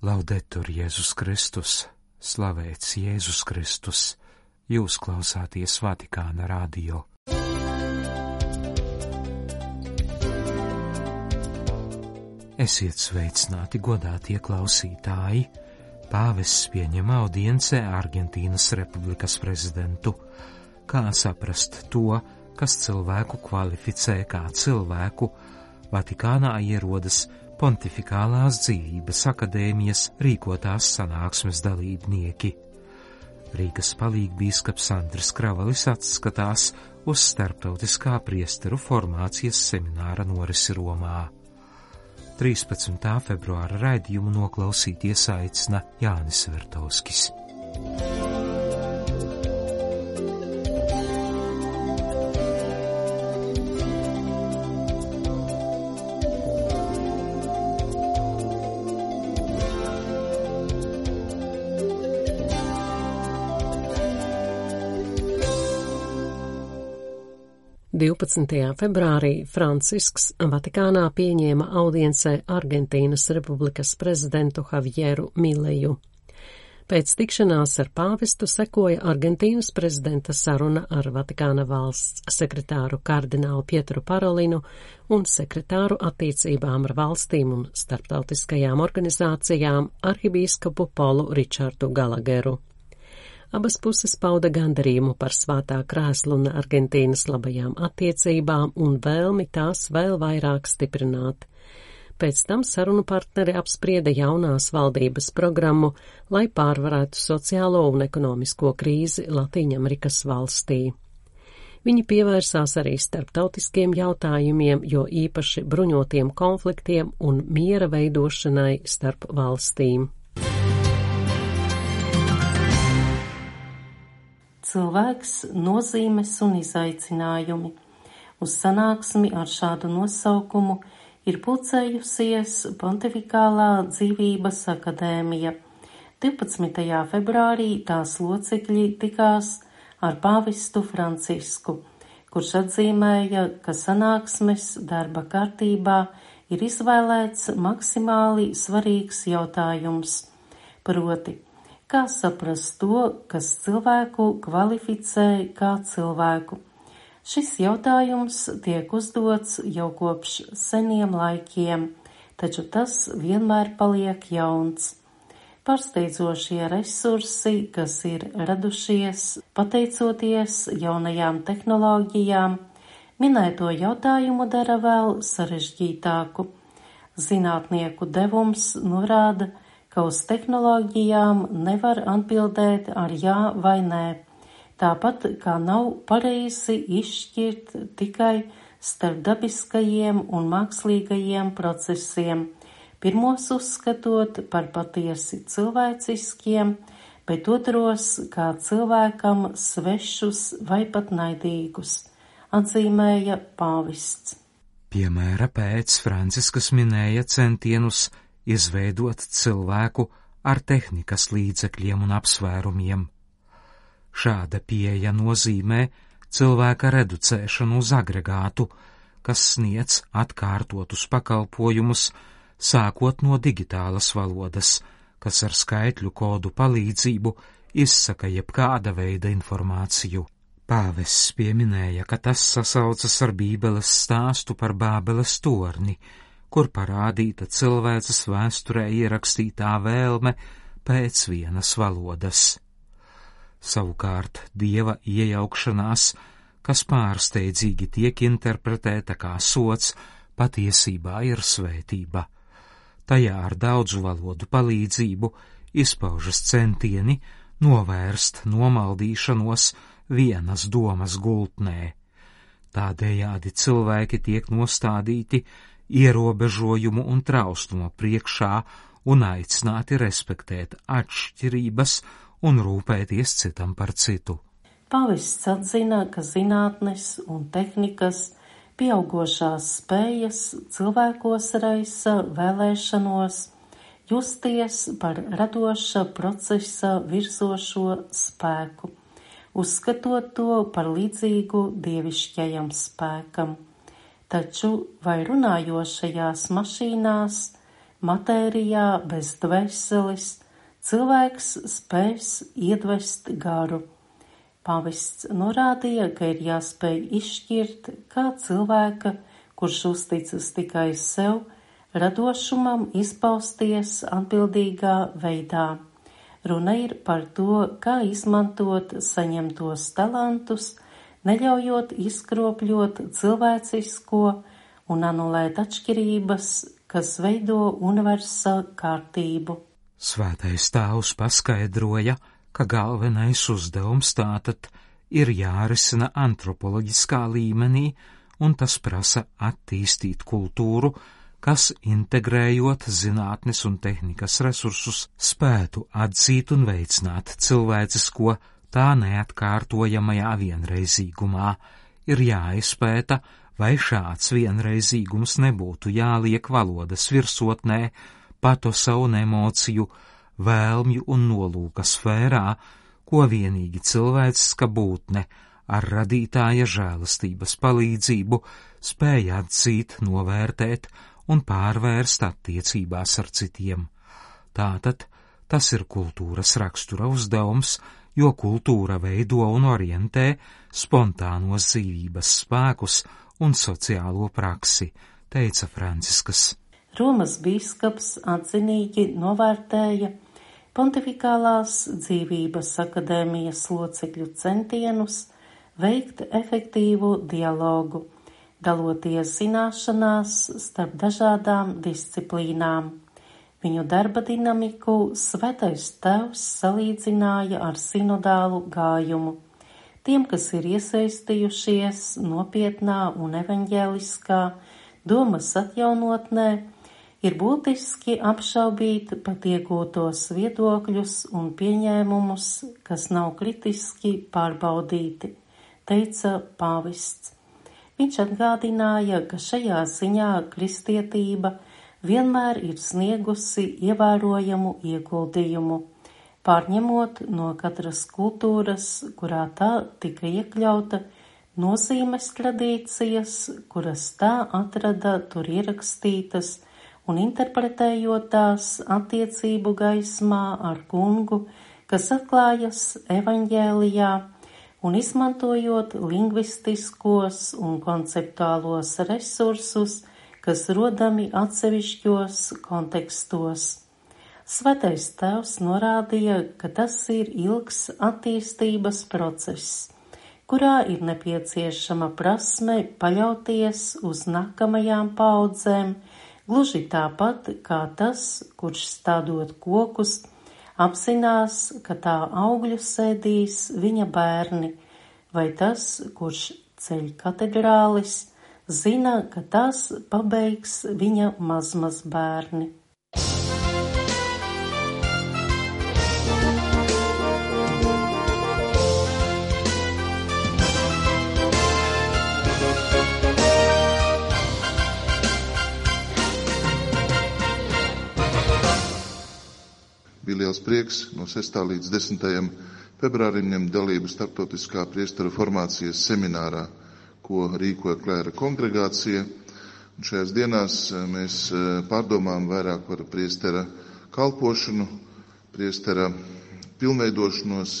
Laudetur Jēzus Kristus, slavēts Jēzus Kristus, jūs klausāties Vatikāna radio. Esiet sveicināti, godātie klausītāji! Pāvests pieņem audiencē Argentīnas Republikas prezidentu. Kā saprast to, kas cilvēku kvalificē kā cilvēku? Vatikānā ierodas Pontificālās dzīvības akadēmijas rīkotās sanāksmes dalībnieki. Rīgas palīgbīskaps Andris Kravalis atskatās uz starptautiskā priesteru formācijas semināra norisi Romā. 13. februāra raidījumu noklausīties aicina Jānis Vertovskis. 12. februārī Francisks Vatikānā pieņēma audiencē Argentīnas Republikas prezidentu Javieru Mileju. Pēc tikšanās ar pāvestu sekoja Argentīnas prezidenta saruna ar Vatikāna valsts sekretāru kardinālu Pietru Parolinu un sekretāru attiecībām ar valstīm un starptautiskajām organizācijām arhibīskapu Polu Ričardu Galageru. Abas puses pauda gandarījumu par svētā krēslu un Argentīnas labajām attiecībām un vēlmi tās vēl vairāk stiprināt. Pēc tam sarunu partneri apsprieda jaunās valdības programmu, lai pārvarētu sociālo un ekonomisko krīzi Latīņamerikas valstī. Viņi pievērsās arī starptautiskiem jautājumiem, jo īpaši bruņotiem konfliktiem un miera veidošanai starp valstīm. Cilvēks, nozīmes un izaicinājumi. Uz sanāksmi ar šādu nosaukumu ir pulcējusies Pontificālā dzīvības akadēmija. 12. februārī tās locekļi tikās ar pāvistu Francisku, kurš atzīmēja, ka sanāksmes darba kārtībā ir izvēlēts maksimāli svarīgs jautājums, proti Kā saprast to, kas cilvēku kvalificē kā cilvēku? Šis jautājums tiek uzdots jau kopš seniem laikiem, taču tas vienmēr paliek jauns. Pārsteidzošie resursi, kas ir radušies pateicoties jaunajām tehnoloģijām, minēto jautājumu dara vēl sarežģītāku. Zinātnieku devums norāda, ka uz tehnoloģijām nevar atbildēt ar jā vai nē, tāpat kā nav pareizi izšķirt tikai starp dabiskajiem un mākslīgajiem procesiem, pirmos uzskatot par patiesi cilvēciskiem, bet otros kā cilvēkam svešus vai pat naidīgus, atzīmēja pāvists. Piemēra pēc Franciskas minēja centienus izveidot cilvēku ar tehnikas līdzekļiem un apsvērumiem. Šāda pieeja nozīmē cilvēka reducēšanu uz agregātu, kas sniedz atkārtotus pakalpojumus, sākot no digitālas valodas, kas ar skaitļu kodu palīdzību izsaka jebkāda veida informāciju. Pāvests pieminēja, ka tas sasaucas ar Bībeles stāstu par Bābeles torni, kur parādīta cilvēces vēsturē ierakstītā vēlme pēc vienas valodas. Savukārt dieva iejaukšanās, kas pārsteidzīgi tiek interpretēta kā sots, patiesībā ir svētība. Tajā ar daudzu valodu palīdzību izpaužas centieni novērst nomaldīšanos vienas domas gultnē. Tādējādi cilvēki tiek nostādīti ierobežojumu un trauslumu priekšā un aicināti respektēt atšķirības un rūpēties citam par citu. Pavists atzina, ka zinātnes un tehnikas pieaugošās spējas cilvēkos raisa vēlēšanos justies par radoša procesa virzošo spēku, uzskatot to par līdzīgu dievišķajam spēkam. Taču vai runājošajās mašīnās matērijā bez dvēseles cilvēks spēs iedvest garu. Pavists norādīja, ka ir jāspēj izšķirt, kā cilvēka, kurš uzticas tikai sev, radošumam izpausties atbildīgā veidā. Runa ir par to, kā izmantot saņemtos talantus, neļaujot izkropļot cilvēcisko un anulēt atšķirības, kas veido universālu kārtību. Svētais tēvs paskaidroja, ka galvenais uzdevums tātad ir jārisina antropoloģiskā līmenī, un tas prasa attīstīt kultūru, kas, integrējot zinātnes un tehnikas resursus, spētu atzīt un veicināt cilvēcisko tā neatkārtojamajā vienreizīgumā, ir jāizpēta, vai šāds vienreizīgums nebūtu jāliek valodas virsotnē, patosa un emociju, vēlmju un nolūka sfērā, ko vienīgi cilvēciska būtne ar radītāja žēlastības palīdzību spēja atzīt, novērtēt un pārvērst attiecībās ar citiem. Tātad tas ir kultūras rakstura uzdevums, jo kultūra veido un orientē spontānos dzīvības spēkus un sociālo praksi, teica Franciskas. Romas bīskaps atzinīgi novērtēja Pontifikālās dzīvības akadēmijas locekļu centienus veikt efektīvu dialogu daloties zināšanās starp dažādām disciplīnām. Viņu darba dinamiku svētais tevs salīdzināja ar sinodālu gājumu. Tiem, kas ir iesaistījušies nopietnā un evaņģēliskā domas atjaunotnē, ir būtiski apšaubīt pat iegūtos viedokļus un pieņēmumus, kas nav kritiski pārbaudīti, teica pāvists. Viņš atgādināja, ka šajā ziņā kristietība vienmēr ir sniegusi ievērojamu ieguldījumu, pārņemot no katras kultūras, kurā tā tika iekļauta, nozīmes tradīcijas, kuras tā atrada tur ierakstītas, un interpretējot tās attiecību gaismā ar kungu, kas atklājas evaņģēlijā, un izmantojot lingvistiskos un konceptuālos resursus, kas rodami atsevišķos kontekstos. Svētais tēvs norādīja, ka tas ir ilgs attīstības process, kurā ir nepieciešama prasme paļauties uz nākamajām paudzēm, gluži tāpat kā tas, kurš stādot kokus, apzinās, ka tā augļus sēdīs viņa bērni, vai tas, kurš ceļ katedrālis, zina, ka tas pabeigs viņa mazmaz bērni. bija liels prieks no 6. līdz 10. februārim ņemt dalību starptautiskā priestara formācijas seminārā, ko rīkoja Klēra kongregācija. Un šajās dienās eh, mēs eh, pārdomām vairāk par priestera kalpošanu, priestera pilnveidošanos.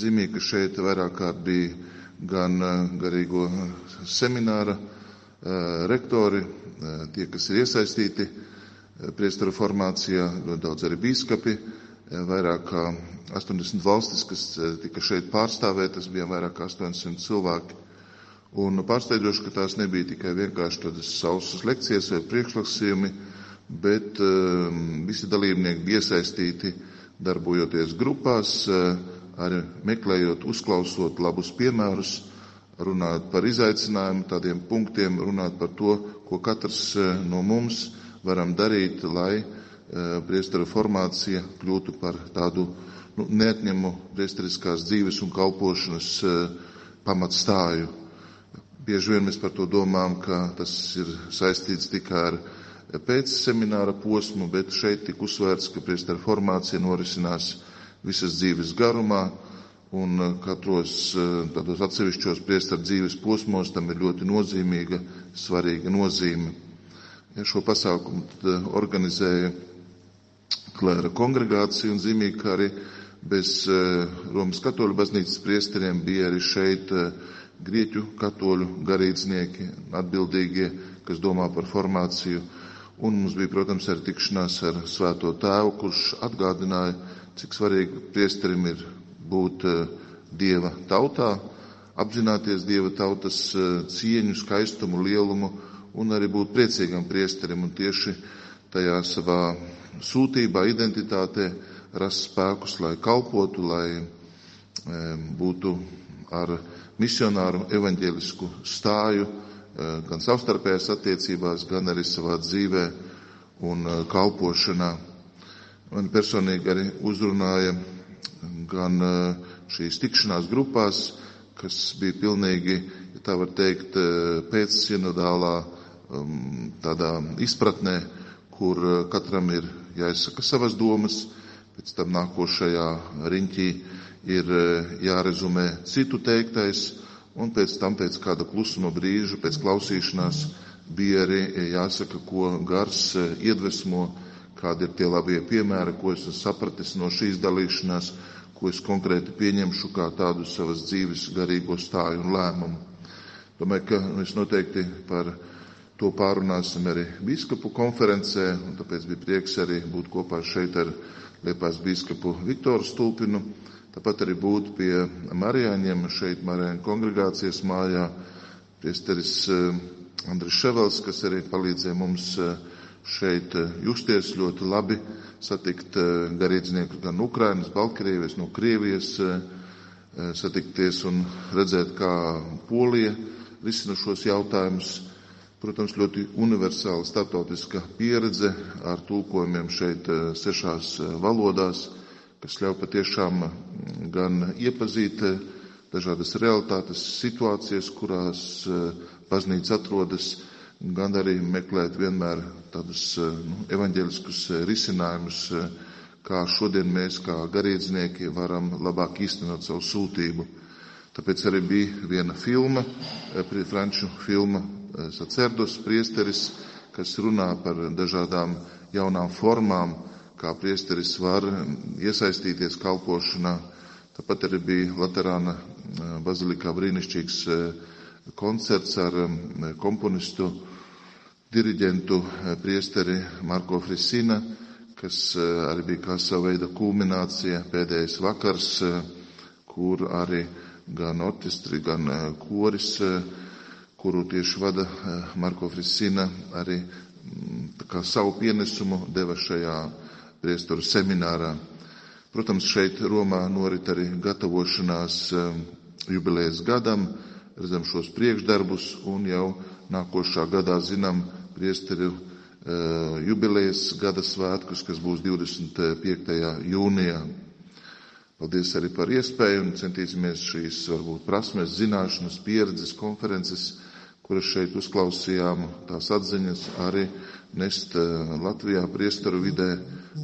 Zīmīgi, ka šeit vairāk kārt bija gan eh, garīgo semināra rektori, tie, kas ir iesaistīti priestara formācijā, ļoti daudz arī bīskapi, vairāk kā 80 valstis, kas tika šeit pārstāvētas, bija vairāk kā 800 cilvēki. Un pārsteidzoši, ka tās nebija tikai vienkārši tādas sausas lekcijas vai priekšlasījumi, bet um, visi dalībnieki bija iesaistīti darbojoties grupās, uh, arī meklējot, uzklausot labus piemērus, runāt par izaicinājumu, tādiem punktiem, runāt par to, ko katrs uh, no mums varam darīt, lai Eh, priestara formācija kļūtu par tādu nu, neatņemu priesteriskās dzīves un kalpošanas eh, pamatstāju. Bieži vien mēs par to domājam, ka tas ir saistīts tikai ar pēc semināra posmu, bet šeit tik uzsvērts, ka priestara formācija norisinās visas dzīves garumā, un eh, katros tādos atsevišķos priestara dzīves posmos tam ir ļoti nozīmīga, svarīga nozīme. Ja šo pasākumu tad organizēja klēra kongregācija un zīmīgi, ka arī bez Romas katoļu baznīcas priesteriem bija arī šeit grieķu katoļu garīdznieki atbildīgie, kas domā par formāciju. Un mums bija, protams, arī tikšanās ar svēto tēvu, kurš atgādināja, cik svarīgi priesterim ir būt dieva tautā, apzināties dieva tautas cieņu, skaistumu, lielumu un arī būt priecīgam priesterim un tieši tajā savā sūtībā, identitātē rast spēkus, lai kalpotu, lai būtu ar misionāru evaņģēlisku stāju gan savstarpējās attiecībās, gan arī savā dzīvē un kalpošanā. Man personīgi arī uzrunāja gan šīs tikšanās grupās, kas bija pilnīgi, ja tā var teikt, pēc sinodālā tādā izpratnē, kur katram ir jāizsaka savas domas, pēc tam nākošajā riņķī ir jārezumē citu teiktais, un pēc tam pēc kāda klusuma brīža, pēc klausīšanās bija arī jāsaka, ko gars iedvesmo, kādi ir tie labie piemēri, ko esmu sapratis no šīs dalīšanās, ko es konkrēti pieņemšu kā tādu savas dzīves garīgo stāju un lēmumu. Domāju, ka mēs noteikti par To pārunāsim arī biskupu konferencē, un tāpēc bija prieks arī būt kopā šeit ar Liepās biskupu Viktoru Stulpinu, tāpat arī būt pie Marijāņiem šeit Marijāņu kongregācijas mājā, priesteris Andris Ševels, kas arī palīdzēja mums šeit justies ļoti labi, satikt garīdzniekus gan Ukrainas, Baltkrievijas, no Krievijas, satikties un redzēt, kā Polija risina šos jautājumus. Protams, ļoti universāla starptautiska pieredze ar tulkojumiem šeit sešās valodās, kas ļauj patiešām gan iepazīt dažādas realitātes situācijas, kurās baznīca atrodas, gan arī meklēt vienmēr tādus nu, evaņģēliskus risinājumus, kā šodien mēs, kā garīdznieki, varam labāk īstenot savu sūtību. Tāpēc arī bija viena filma, franču filma sacerdos priesteris, kas runā par dažādām jaunām formām, kā priesteris var iesaistīties kalpošanā. Tāpat arī bija Laterāna bazilikā brīnišķīgs koncerts ar komponistu, diriģentu priesteri Marko Frisina, kas arī bija kā sava veida kulminācija, pēdējais vakars, kur arī gan orķestri, gan koris kuru tieši vada eh, Marko Frisina, arī mm, kā savu pienesumu deva šajā priestoru seminārā. Protams, šeit Romā norit arī gatavošanās eh, jubilējas gadam, redzam šos priekšdarbus un jau nākošā gadā zinām priesteru eh, jubilējas gada svētkus, kas būs 25. jūnijā. Paldies arī par iespēju un centīsimies šīs varbūt prasmes, zināšanas, pieredzes, konferences kuras šeit uzklausījām, tās atziņas arī nest eh, Latvijā priesteru vidē,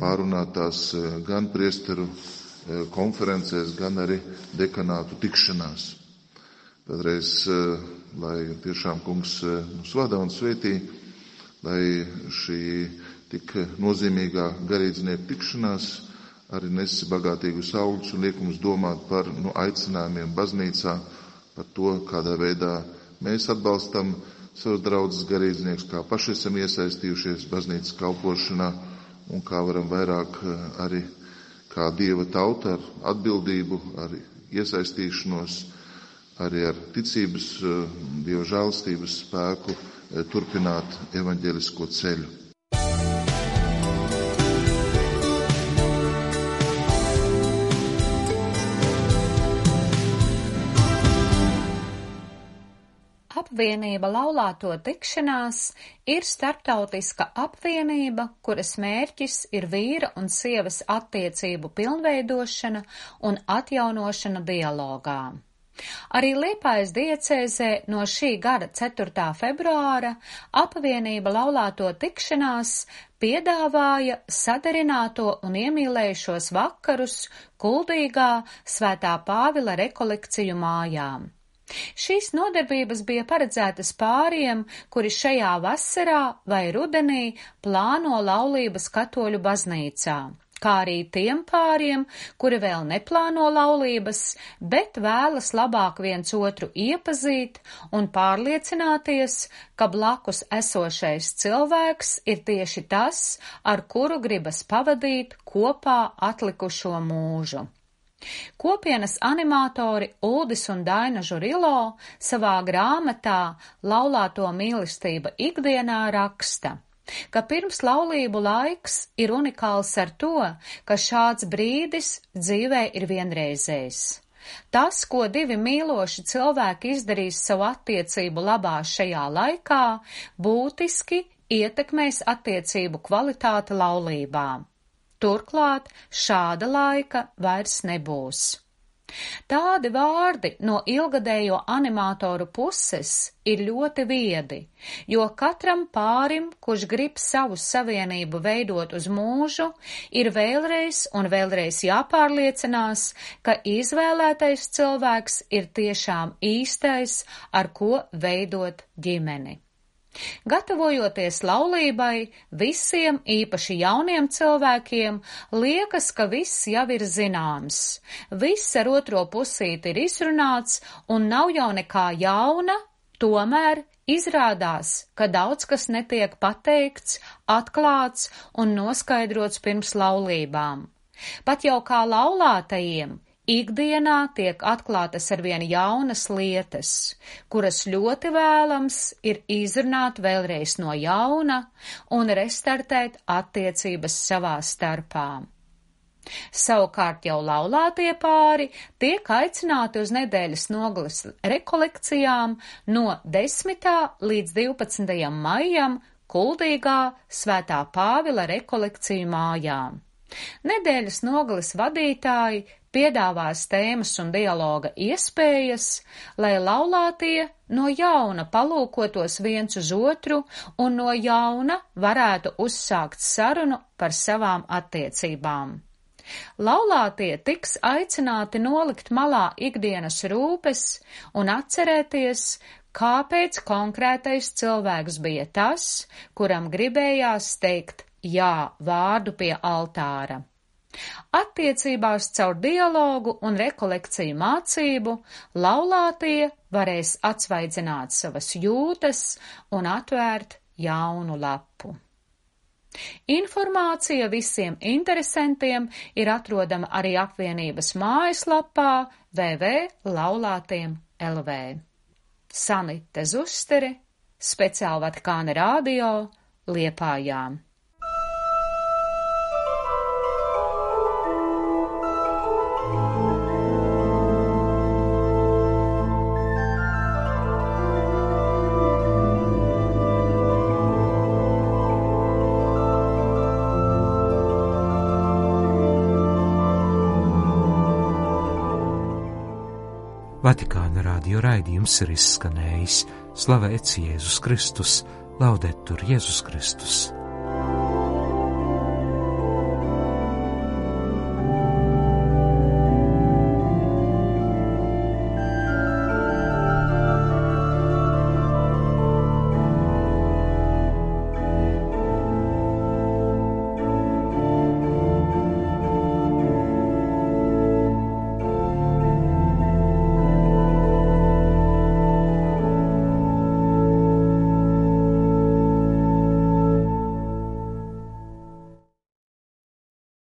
pārunātās eh, gan priesteru eh, konferencēs, gan arī dekanātu tikšanās. Vēlreiz, lai tiešām kungs mūs vada un svētī, lai šī tik nozīmīgā garīdznieku tikšanās arī nesi bagātīgus augļus un liek mums domāt par nu, aicinājumiem baznīcā, par to, kādā veidā Mēs atbalstam savus draugus garīdzniekus, kā paši esam iesaistījušies baznīcas kalpošanā un kā varam vairāk eh, arī kā dieva tauta ar atbildību, ar iesaistīšanos, arī ar ticības, eh, dieva žēlstības spēku eh, turpināt evaņģelisko ceļu. Apvienība laulāto tikšanās ir starptautiska apvienība, kuras mērķis ir vīra un sievas attiecību pilnveidošana un atjaunošana dialogā. Arī Liepājas diecēzē no šī gada 4. februāra apvienība laulāto tikšanās piedāvāja sadarināto un iemīlējušos vakarus Kuldīgā Svētā Pāvila rekolekciju mājām. Šīs nodarbības bija paredzētas pāriem, kuri šajā vasarā vai rudenī plāno laulības katoļu baznīcā kā arī tiem pāriem, kuri vēl neplāno laulības, bet vēlas labāk viens otru iepazīt un pārliecināties, ka blakus esošais cilvēks ir tieši tas, ar kuru gribas pavadīt kopā atlikušo mūžu. Kopienas animatori Uldis un Daina Žurilo savā grāmatā Laulāto mīlestība ikdienā raksta – ka pirms laulību laiks ir unikāls ar to, ka šāds brīdis dzīvē ir vienreizējs. Tas, ko divi mīloši cilvēki izdarīs savu attiecību labā šajā laikā, būtiski ietekmēs attiecību kvalitāti laulībā. Turklāt šāda laika vairs nebūs. Tādi vārdi no ilgadējo animatoru puses ir ļoti viedi, jo katram pārim, kurš grib savu savienību veidot uz mūžu, ir vēlreiz un vēlreiz jāpārliecinās, ka izvēlētais cilvēks ir tiešām īstais, ar ko veidot ģimeni. Gatavojoties laulībai, visiem, īpaši jauniem cilvēkiem, liekas, ka viss jau ir zināms. Viss ar otro pusīti ir izrunāts un nav jau nekā jauna, tomēr izrādās, ka daudz kas netiek pateikts, atklāts un noskaidrots pirms laulībām. Pat jau kā laulātajiem Ikdienā tiek atklātas arvien jaunas lietas, kuras ļoti vēlams ir izrunāt vēlreiz no jauna un restartēt attiecības savā starpā. Savukārt jau laulātie pāri tiek aicināti uz nedēļas nogales rekolekcijām no 10. līdz 12. maijam Kuldīgā Svētā Pāvila rekolekciju mājām. Nedēļas nogales vadītāji piedāvās tēmas un dialoga iespējas, lai laulātie no jauna palūkotos viens uz otru un no jauna varētu uzsākt sarunu par savām attiecībām. Laulātie tiks aicināti nolikt malā ikdienas rūpes un atcerēties, kāpēc konkrētais cilvēks bija tas, kuram gribējās teikt jā vārdu pie altāra. Attiecībās caur dialogu un rekolekciju mācību laulātie varēs atsvaidzināt savas jūtas un atvērt jaunu lapu. Informācija visiem interesantiem ir atrodama arī apvienības mājaslapā www.laulātiem LV. Sanite Zustere, speciāli Vatikāna rādio, Liepājām. Radio raidījums ir izskanējis. Slavēts Jēzus Kristus, laudetur Jēzus Kristus!